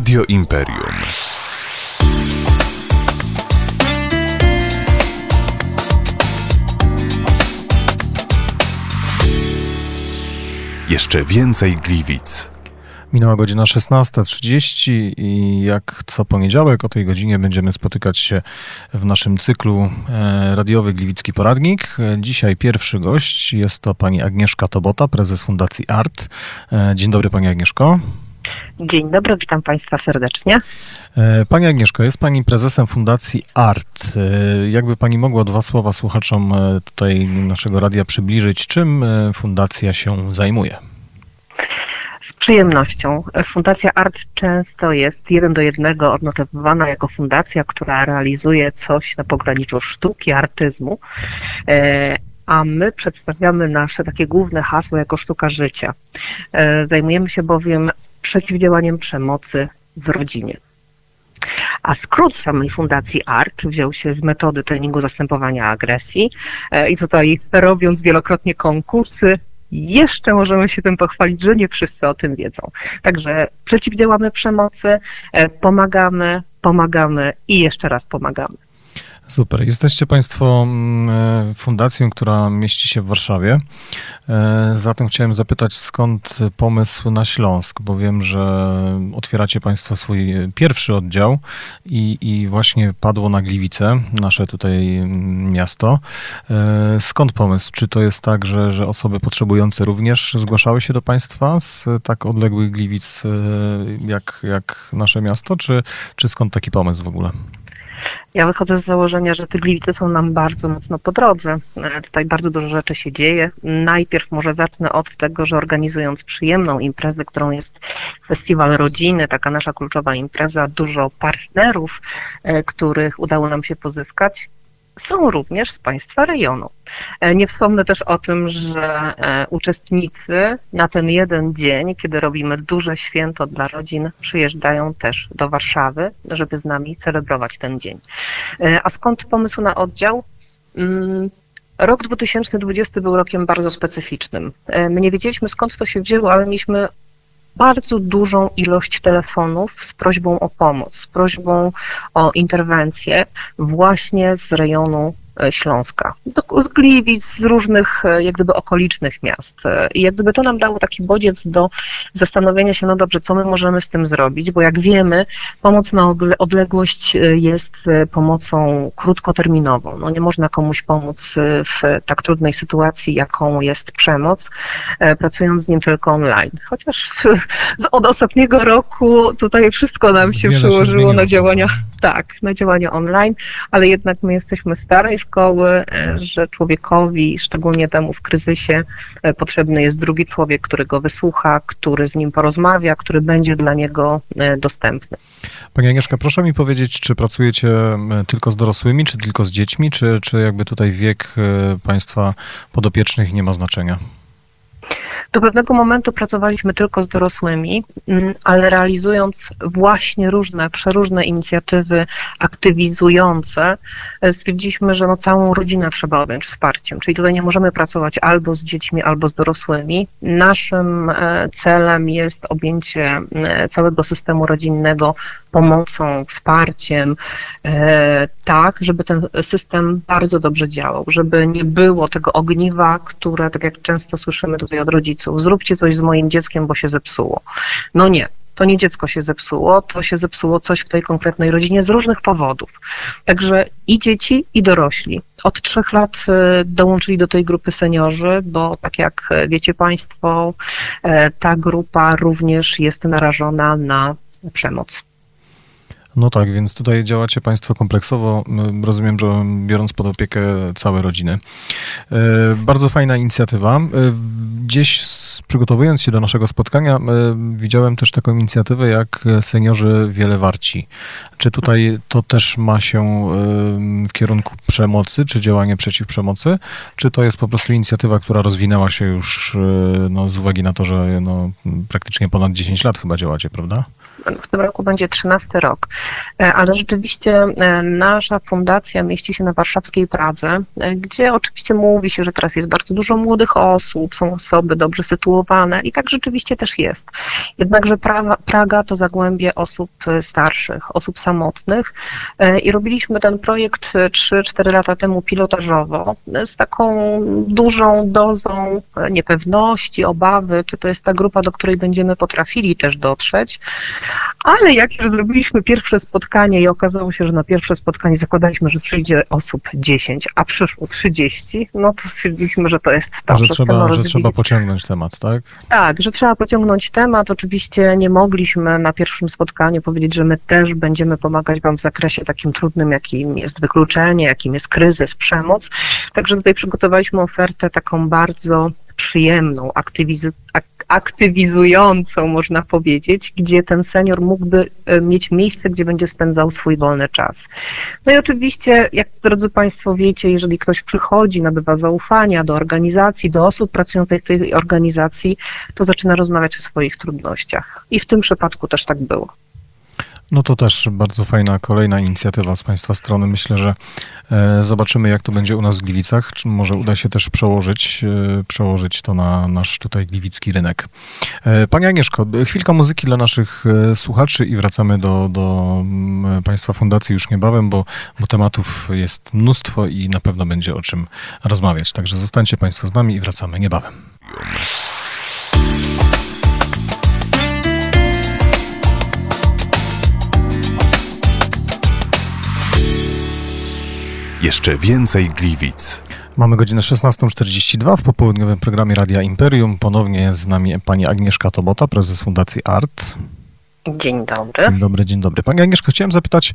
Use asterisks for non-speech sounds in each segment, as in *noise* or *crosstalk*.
Radio Imperium. Jeszcze więcej Gliwic. Minęła godzina 16.30 i jak co poniedziałek o tej godzinie będziemy spotykać się w naszym cyklu e, radiowy Gliwicki Poradnik. Dzisiaj pierwszy gość jest to pani Agnieszka Tobota, prezes Fundacji ART. E, dzień dobry pani Agnieszko. Dzień dobry, witam Państwa serdecznie. E, pani Agnieszko, jest Pani prezesem Fundacji ART. Jakby Pani mogła dwa słowa słuchaczom tutaj naszego radia przybliżyć, czym fundacja się zajmuje? Z przyjemnością. Fundacja ART często jest jeden do jednego odnotowywana jako fundacja, która realizuje coś na pograniczu sztuki, artyzmu, e, a my przedstawiamy nasze takie główne hasło jako sztuka życia. E, zajmujemy się bowiem przeciwdziałaniem przemocy w rodzinie. A skrót samej fundacji ART wziął się z metody treningu zastępowania agresji e, i tutaj robiąc wielokrotnie konkursy, jeszcze możemy się tym pochwalić, że nie wszyscy o tym wiedzą. Także przeciwdziałamy przemocy, e, pomagamy, pomagamy i jeszcze raz pomagamy. Super. Jesteście Państwo mm, e, fundacją, która mieści się w Warszawie. E, zatem chciałem zapytać, skąd pomysł na Śląsk, bo wiem, że otwieracie Państwo swój pierwszy oddział i, i właśnie padło na Gliwice, nasze tutaj mm, miasto. E, skąd pomysł? Czy to jest tak, że, że osoby potrzebujące również zgłaszały się do Państwa z tak odległych Gliwic jak, jak nasze miasto, czy, czy skąd taki pomysł w ogóle? Ja wychodzę z założenia, że te gliwice są nam bardzo mocno po drodze. E, tutaj bardzo dużo rzeczy się dzieje. Najpierw może zacznę od tego, że organizując przyjemną imprezę, którą jest Festiwal Rodziny, taka nasza kluczowa impreza, dużo partnerów, e, których udało nam się pozyskać, są również z państwa rejonu. E, nie wspomnę też o tym, że e, uczestnicy na ten jeden dzień, kiedy robimy duże święto dla rodzin, przyjeżdżają też do Warszawy, żeby z nami celebrować ten dzień. E, a skąd pomysł na oddział? Mm, rok 2020 był rokiem bardzo specyficznym. My nie wiedzieliśmy skąd to się wzięło, ale mieliśmy bardzo dużą ilość telefonów z prośbą o pomoc, z prośbą o interwencję właśnie z rejonu E, Śląska, z Gliwic, z różnych e, jak gdyby okolicznych miast. E, I jak gdyby to nam dało taki bodziec do zastanowienia się, no dobrze, co my możemy z tym zrobić, bo jak wiemy, pomoc na odległość jest pomocą krótkoterminową. No nie można komuś pomóc w tak trudnej sytuacji, jaką jest przemoc, pracując z nim tylko online. Chociaż *laughs* od ostatniego roku tutaj wszystko nam się Wiele przełożyło się na działania, tak, na działania online, ale jednak my jesteśmy starej szkoły, e, że człowiekowi, szczególnie temu w kryzysie, e, potrzebny jest drugi człowiek, który go wysłucha, który z nim porozmawia, który będzie dla niego e, dostępny. Pani Agnieszka, proszę mi powiedzieć, czy pracujecie tylko z dorosłymi, czy tylko z dziećmi, czy, czy jakby tutaj wiek Państwa podopiecznych nie ma znaczenia? Do pewnego momentu pracowaliśmy tylko z dorosłymi, mm, ale realizując właśnie różne, przeróżne inicjatywy aktywizujące, e, stwierdziliśmy, że no całą rodzinę trzeba objąć wsparciem. Czyli tutaj nie możemy pracować albo z dziećmi, albo z dorosłymi. Naszym e, celem jest objęcie e, całego systemu rodzinnego pomocą, wsparciem, tak, żeby ten system bardzo dobrze działał, żeby nie było tego ogniwa, które, tak jak często słyszymy tutaj od rodziców, zróbcie coś z moim dzieckiem, bo się zepsuło. No nie, to nie dziecko się zepsuło, to się zepsuło coś w tej konkretnej rodzinie z różnych powodów. Także i dzieci, i dorośli. Od trzech lat y, dołączyli do tej grupy seniorzy, bo tak jak wiecie Państwo, e, ta grupa również jest narażona na przemoc. No tak, więc tutaj działacie Państwo kompleksowo. Rozumiem, że biorąc pod opiekę całe rodziny. E, bardzo fajna inicjatywa. E, gdzieś przygotowując się do naszego spotkania, e, widziałem też taką inicjatywę jak Seniorzy Wiele Warci. Czy tutaj to też ma się w kierunku przemocy, czy działanie przeciw przemocy, czy to jest po prostu inicjatywa, która rozwinęła się już no, z uwagi na to, że no, praktycznie ponad 10 lat chyba działacie, prawda? W tym roku będzie 13 rok, ale rzeczywiście nasza fundacja mieści się na warszawskiej Pradze, gdzie oczywiście mówi się, że teraz jest bardzo dużo młodych osób, są osoby dobrze sytuowane i tak rzeczywiście też jest. Jednakże Praga to zagłębie osób starszych, osób samotnych i robiliśmy ten projekt 3-4 lata temu pilotażowo z taką dużą dozą niepewności, obawy, czy to jest ta grupa, do której będziemy potrafili też dotrzeć. Ale jak już zrobiliśmy pierwsze spotkanie i okazało się, że na pierwsze spotkanie zakładaliśmy, że przyjdzie osób 10, a przyszło 30, no to stwierdziliśmy, że to jest to, że, że trzeba, że trzeba pociągnąć temat, tak? Tak, że trzeba pociągnąć temat. Oczywiście nie mogliśmy na pierwszym spotkaniu powiedzieć, że my też będziemy pomagać Wam w zakresie takim trudnym, jakim jest wykluczenie, jakim jest kryzys, przemoc. Także tutaj przygotowaliśmy ofertę taką bardzo przyjemną, aktywiz- aktywizującą, można powiedzieć, gdzie ten senior mógłby e, mieć miejsce, gdzie będzie spędzał swój wolny czas. No i oczywiście, jak drodzy Państwo wiecie, jeżeli ktoś przychodzi, nabywa zaufania do organizacji, do osób pracujących w tej organizacji, to zaczyna rozmawiać o swoich trudnościach. I w tym przypadku też tak było. No to też bardzo fajna kolejna inicjatywa z Państwa strony. Myślę, że e, zobaczymy, jak to będzie u nas w Gliwicach. Czy może uda się też przełożyć, e, przełożyć to na nasz tutaj gliwicki rynek. E, Pani Agnieszko, chwilka muzyki dla naszych słuchaczy i wracamy do, do mm, Państwa fundacji już niebawem, bo, bo tematów jest mnóstwo i na pewno będzie o czym rozmawiać. Także zostańcie Państwo z nami i wracamy niebawem. Jeszcze więcej Gliwic. Mamy godzinę 16.42 w popołudniowym programie Radia Imperium. Ponownie z nami pani Agnieszka Tobota, prezes Fundacji ART. Dzień dobry. Dzień dobry, dzień dobry. Pani Agnieszko, chciałem zapytać,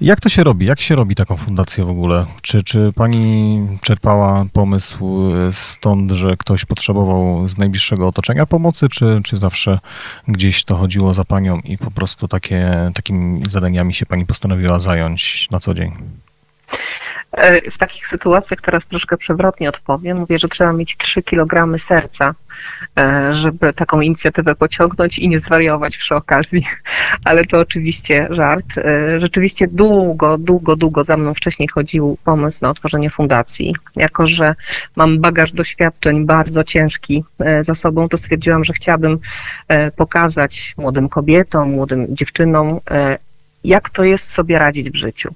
jak to się robi? Jak się robi taką fundację w ogóle? Czy, czy pani czerpała pomysł stąd, że ktoś potrzebował z najbliższego otoczenia pomocy, czy, czy zawsze gdzieś to chodziło za panią i po prostu takie, takimi zadaniami się pani postanowiła zająć na co dzień? E, w takich sytuacjach teraz troszkę przewrotnie odpowiem. Mówię, że trzeba mieć 3 kg serca, e, żeby taką inicjatywę pociągnąć i nie zwariować przy okazji. *laughs* Ale to oczywiście żart. E, rzeczywiście długo, długo, długo za mną wcześniej chodził pomysł na otworzenie fundacji. Jako, że mam bagaż doświadczeń bardzo ciężki za sobą, to stwierdziłam, że chciałabym pokazać młodym kobietom, młodym dziewczynom, jak to jest sobie radzić w życiu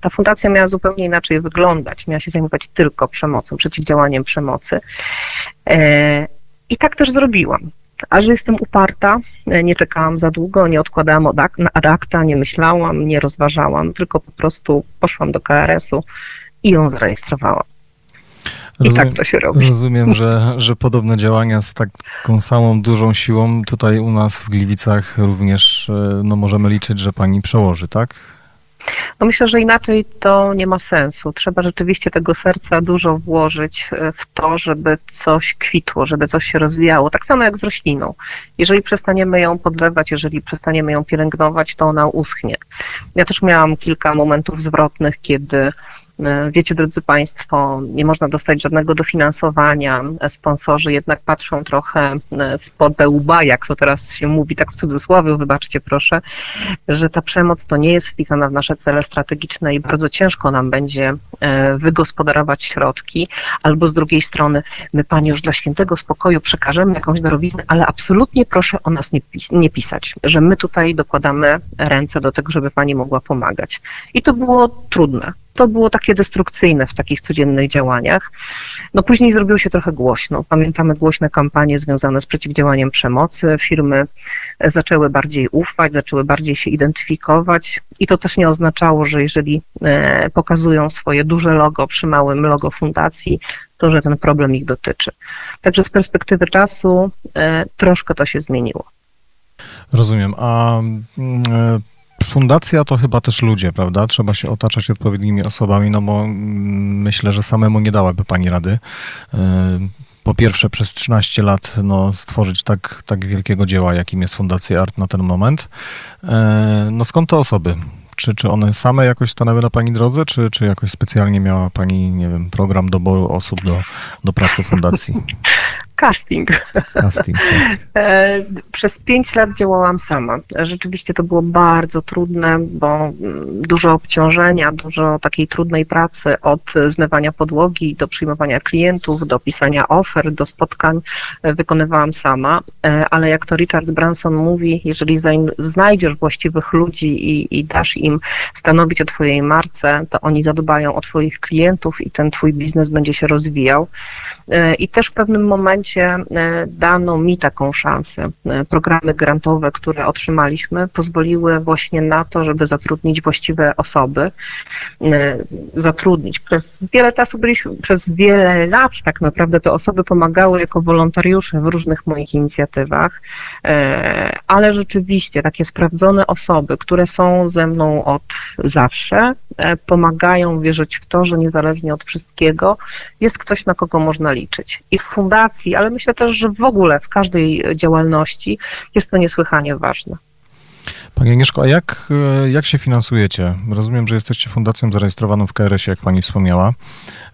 ta fundacja miała zupełnie inaczej wyglądać. Miała się zajmować tylko przemocą, przeciwdziałaniem przemocy. E, I tak też zrobiłam. A że jestem uparta, e, nie czekałam za długo, nie odkładałam ad acta, nie myślałam, nie rozważałam, tylko po prostu poszłam do KRS-u i ją zarejestrowałam. I rozumiem, tak to się robi. Rozumiem, że, że podobne działania z taką samą dużą siłą tutaj u nas w Gliwicach również no, możemy liczyć, że pani przełoży, tak? No myślę, że inaczej to nie ma sensu. Trzeba rzeczywiście tego serca dużo włożyć e, w to, żeby coś kwitło, żeby coś się rozwijało. Tak samo jak z rośliną. Jeżeli przestaniemy ją podlewać, jeżeli przestaniemy ją pielęgnować, to ona uschnie. Ja też miałam kilka momentów zwrotnych, kiedy wiecie, drodzy Państwo, nie można dostać żadnego dofinansowania. Sponsorzy jednak patrzą trochę e, spod łba, jak to teraz się mówi, tak w cudzysłowie, wybaczcie proszę, że ta przemoc to nie jest wpisana w nasze cele strategiczne i bardzo ciężko nam będzie e, wygospodarować środki, albo z drugiej strony, my Pani już dla świętego spokoju przekażemy jakąś darowiznę, ale absolutnie proszę o nas nie, pis nie pisać, że my tutaj dokładamy ręce do tego, żeby Pani mogła pomagać. I to było trudne to było takie destrukcyjne w takich codziennych działaniach. No później zrobiło się trochę głośno. Pamiętamy głośne kampanie związane z przeciwdziałaniem przemocy. Firmy zaczęły bardziej ufać, zaczęły bardziej się identyfikować i to też nie oznaczało, że jeżeli e, pokazują swoje duże logo przy małym logo fundacji, to że ten problem ich dotyczy. Także z perspektywy czasu e, troszkę to się zmieniło. Rozumiem. A mm, e, Fundacja to chyba też ludzie, prawda? Trzeba się otaczać odpowiednimi osobami, no bo mm, myślę, że samemu nie dałaby pani rady. Y, po pierwsze, przez 13 lat no, stworzyć tak, tak wielkiego dzieła, jakim jest Fundacja Art na ten moment. Y, no skąd te osoby? Czy, czy one same jakoś stanęły na Pani drodze, czy, czy jakoś specjalnie miała Pani, nie wiem, program doboru osób do, do pracy fundacji? *laughs* Casting. Casting, tak. *laughs* E, przez pięć lat działałam sama. Rzeczywiście to było bardzo trudne, bo mm, dużo obciążenia, dużo takiej trudnej pracy od zmywania podłogi do przyjmowania klientów, do pisania ofert, do spotkań e, wykonywałam sama, e, ale jak to Richard Branson mówi, jeżeli znajdziesz właściwych ludzi i, i dasz im stanowić o Twojej marce, to oni zadbają o Twoich klientów i ten Twój biznes będzie się rozwijał. I też w pewnym momencie dano mi taką szansę. Programy grantowe, które otrzymaliśmy, pozwoliły właśnie na to, żeby zatrudnić właściwe osoby. Zatrudnić. Przez wiele czasu byliśmy, przez wiele lat tak naprawdę te osoby pomagały jako wolontariusze w różnych moich inicjatywach, ale rzeczywiście takie sprawdzone osoby, które są ze mną od zawsze, pomagają wierzyć w to, że niezależnie od wszystkiego jest ktoś, na kogo można liczyć. I w fundacji, ale myślę też, że w ogóle w każdej działalności jest to niesłychanie ważne. Pani Agnieszko, a jak, jak się finansujecie? Rozumiem, że jesteście fundacją zarejestrowaną w KRS-ie, jak Pani wspomniała.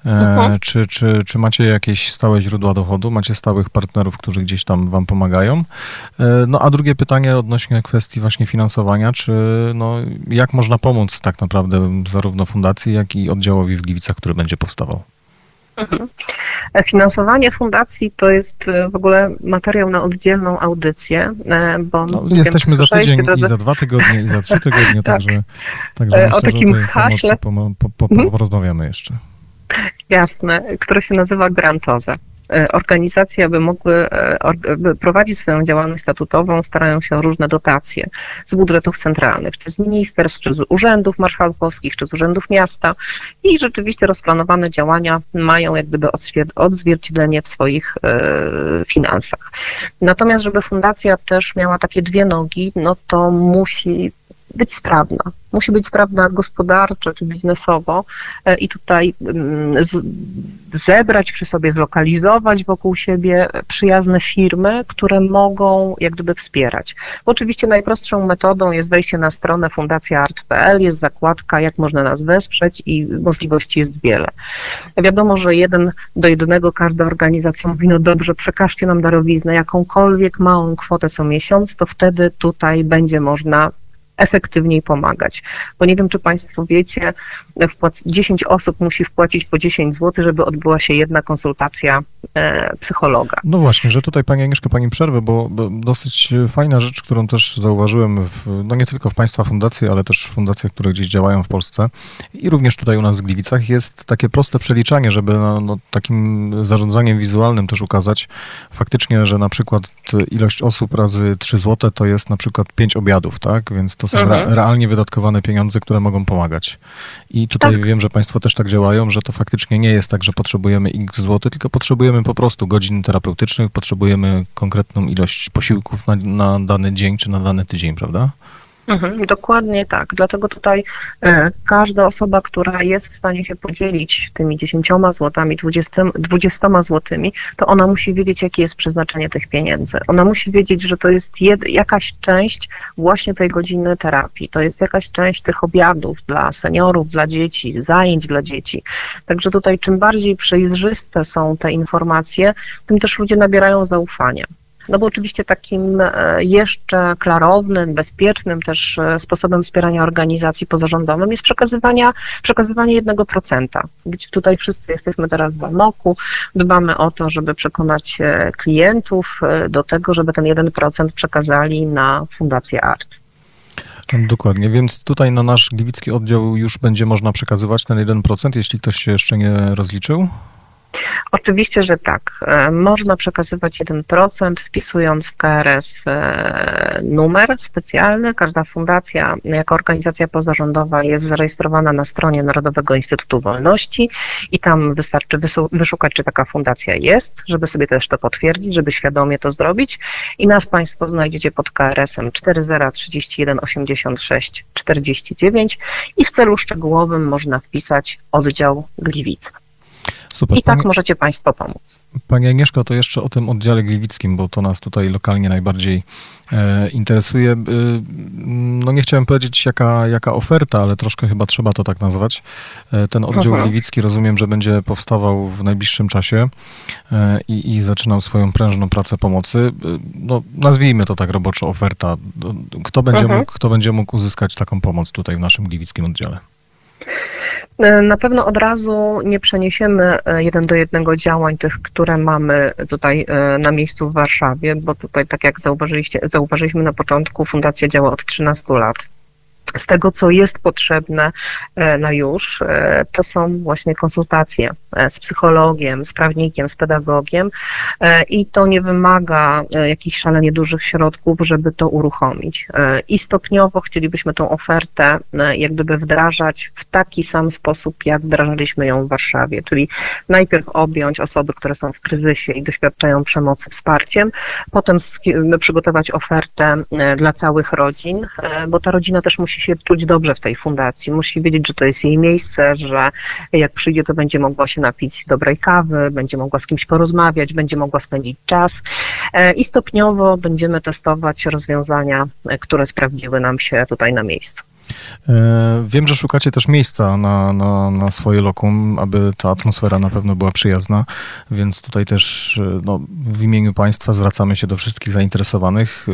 Mhm. Czy, czy, czy macie jakieś stałe źródła dochodu? Macie stałych partnerów, którzy gdzieś tam Wam pomagają? E, no a drugie pytanie odnośnie kwestii właśnie finansowania, czy no, jak można pomóc tak naprawdę zarówno fundacji, jak i oddziałowi w Gliwicach, który będzie powstawał? Mhm. Finansowanie fundacji to jest e, w ogóle materiał na oddzielną audycję, e, bo no, jesteśmy za tydzień i za dwa tygodnie i za trzy tygodnie, *laughs* tak. także, także myślę, o takim haśle po, po, po, mhm. porozmawiamy jeszcze. Jasne, które się nazywa Grantoza. E, organizacje, aby mogły e, prowadzić swoją działalność statutową, starają się o różne dotacje z budżetów centralnych, czy z ministerstw, czy z urzędów marszałkowskich, czy z urzędów miasta i rzeczywiście rozplanowane działania mają jak gdyby odzwierciedlenie w swoich e, finansach. Natomiast, żeby fundacja też miała takie dwie nogi, no to musi być sprawna. Musi być sprawna gospodarczo czy biznesowo i tutaj mm, zebrać przy sobie, zlokalizować wokół siebie przyjazne firmy, które mogą jak gdyby wspierać. Bo oczywiście najprostszą metodą jest wejście na stronę fundacjaart.pl, jest zakładka, jak można nas wesprzeć i możliwości jest wiele. Wiadomo, że jeden do jednego każda organizacja mówi, no dobrze, przekażcie nam darowiznę, jakąkolwiek małą kwotę co miesiąc, to wtedy tutaj będzie można efektywniej pomagać. Bo nie wiem, czy Państwo wiecie, 10 osób musi wpłacić po 10 zł, żeby odbyła się jedna konsultacja e, psychologa. No właśnie, że tutaj Pani Agnieszka, Pani przerwę, bo dosyć fajna rzecz, którą też zauważyłem, w, no nie tylko w Państwa fundacji, ale też w fundacjach, które gdzieś działają w Polsce i również tutaj u nas w Gliwicach jest takie proste przeliczanie, żeby no, no, takim zarządzaniem wizualnym też ukazać faktycznie, że na przykład ilość osób razy 3 zł to jest na przykład 5 obiadów, tak? Więc to są mhm. realnie wydatkowane pieniądze, które mogą pomagać. I tutaj tak. wiem, że Państwo też tak działają, że to faktycznie nie jest tak, że potrzebujemy x zł, tylko potrzebujemy po prostu godzin terapeutycznych, potrzebujemy konkretną ilość posiłków na, na dany dzień czy na dany tydzień, prawda? Mhm, dokładnie tak. Dlatego tutaj e, każda osoba, która jest w stanie się podzielić tymi 10 złotami, 20, 20 złotymi, to ona musi wiedzieć, jakie jest przeznaczenie tych pieniędzy. Ona musi wiedzieć, że to jest jed, jakaś część właśnie tej godziny terapii, to jest jakaś część tych obiadów dla seniorów, dla dzieci, zajęć dla dzieci. Także tutaj czym bardziej przejrzyste są te informacje, tym też ludzie nabierają zaufania. No bo oczywiście takim e, jeszcze klarownym, bezpiecznym też e, sposobem wspierania organizacji pozarządowym jest przekazywania, przekazywanie 1%. Gdzie tutaj wszyscy jesteśmy teraz w amoku, dbamy o to, żeby przekonać e, klientów do tego, żeby ten 1% przekazali na Fundację ART. Dokładnie, więc tutaj na nasz gliwicki oddział już będzie można przekazywać ten 1%, jeśli ktoś się jeszcze nie rozliczył? Oczywiście, że tak. E, można przekazywać 1%, wpisując w KRS e, numer specjalny. Każda fundacja, jako organizacja pozarządowa jest zarejestrowana na stronie Narodowego Instytutu Wolności i tam wystarczy wyszukać, czy taka fundacja jest, żeby sobie też to potwierdzić, żeby świadomie to zrobić. I nas Państwo znajdziecie pod KRS-em 4031 86 49 i w celu szczegółowym można wpisać oddział Gliwice. Super. I tak Pani, możecie Państwo pomóc. Pani Agnieszko, to jeszcze o tym oddziale gliwickim, bo to nas tutaj lokalnie najbardziej e, interesuje. E, no nie chciałem powiedzieć jaka, jaka oferta, ale troszkę chyba trzeba to tak nazwać. E, ten oddział Mhm. gliwicki rozumiem, że będzie powstawał w najbliższym czasie e, i, i zaczynał swoją prężną pracę pomocy. E, No, nazwijmy to tak roboczo oferta. Kto będzie, Mhm. mógł, kto będzie mógł uzyskać taką pomoc tutaj w naszym gliwickim oddziale? E, Na pewno od razu nie przeniesiemy e, jeden do jednego działań tych, które mamy tutaj e, na miejscu w Warszawie, bo tutaj, tak jak zauważyliście, zauważyliśmy na początku, fundacja działa od 13 lat. Z tego, co jest potrzebne e, na już, e, to są właśnie konsultacje e, z psychologiem, z prawnikiem, z pedagogiem i to nie wymaga jakichś szalenie dużych środków, żeby to uruchomić. I stopniowo chcielibyśmy tą ofertę jak gdyby wdrażać w taki sam sposób, jak wdrażaliśmy ją w Warszawie, czyli najpierw objąć osoby, które są w kryzysie i doświadczają przemocy wsparciem, potem przygotować ofertę dla całych rodzin, bo ta rodzina też musi się czuć dobrze w tej fundacji, musi wiedzieć, że to jest jej miejsce, że jak przyjdzie, to będzie mogła się napić dobrej kawy, będzie mogła z kimś porozmawiać, będzie mogła spędzić czas e, i stopniowo będziemy testować rozwiązania, e, które sprawdziły nam się tutaj na miejscu. E, Wiem, że szukacie też miejsca na, na, na swoje lokum, aby ta atmosfera na pewno była przyjazna, więc tutaj też e, no, w imieniu Państwa zwracamy się do wszystkich zainteresowanych. E,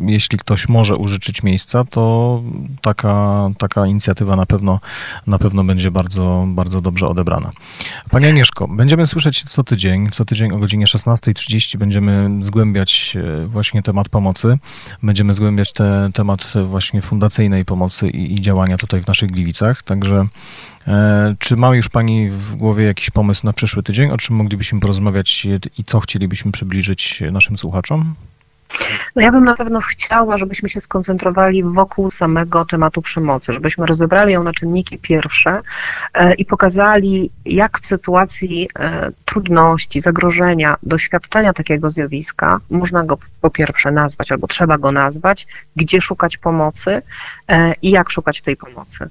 Jeśli ktoś może użyczyć miejsca, to taka, taka inicjatywa na pewno, na pewno będzie bardzo, bardzo dobrze odebrana. Pani Agnieszko, będziemy słyszeć co tydzień. Co tydzień o godzinie 16.30 będziemy zgłębiać właśnie temat pomocy. Będziemy zgłębiać te, temat właśnie fundacyjnej pomocy i, i działania tutaj w naszych Gliwicach. Także e, czy ma już Pani w głowie jakiś pomysł na przyszły tydzień, o czym moglibyśmy porozmawiać i co chcielibyśmy przybliżyć naszym słuchaczom? No ja bym na pewno chciała, żebyśmy się skoncentrowali wokół samego tematu przemocy, żebyśmy rozebrali ją na czynniki pierwsze e, i pokazali, jak w sytuacji e, trudności, zagrożenia, doświadczenia takiego zjawiska można go po pierwsze nazwać, albo trzeba go nazwać, gdzie szukać pomocy e, i jak szukać tej pomocy.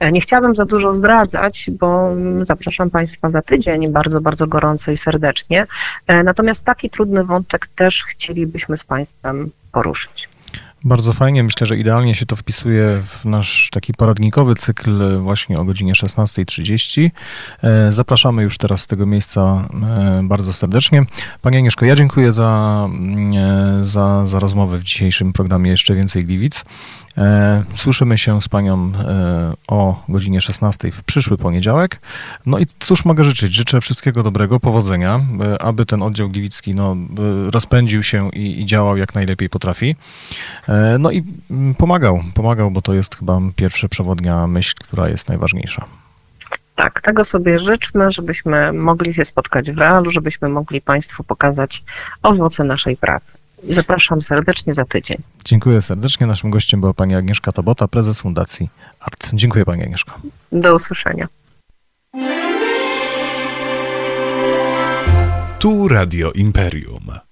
E, Nie chciałabym za dużo zdradzać, bo mm, zapraszam Państwa za tydzień bardzo, bardzo gorąco i serdecznie. E, Natomiast taki trudny wątek też chcielibyśmy z Państwem poruszyć. Bardzo fajnie. Myślę, że idealnie się to wpisuje w nasz taki poradnikowy cykl właśnie o godzinie 16.30. E, Zapraszamy już teraz z tego miejsca bardzo serdecznie. Pani Agnieszko, ja dziękuję za, mm, za, za rozmowę w dzisiejszym programie Jeszcze Więcej Gliwic. E, Słyszymy się z Panią e, o godzinie 16 w przyszły poniedziałek. No i cóż mogę życzyć? Życzę wszystkiego dobrego, powodzenia, e, aby ten oddział gliwicki no, rozpędził się i, i działał jak najlepiej potrafi. No i mm, pomagał, pomagał, bo to jest chyba pierwsza przewodnia myśl, która jest najważniejsza. Tak, tego sobie życzmy, żebyśmy mogli się spotkać w realu, żebyśmy mogli Państwu pokazać owoce naszej pracy. Zapraszam serdecznie za tydzień. Dziękuję serdecznie. Naszym gościem była pani Agnieszka Tabota, prezes Fundacji ART. Dziękuję pani Agnieszko. Do usłyszenia. Tu Radio Imperium.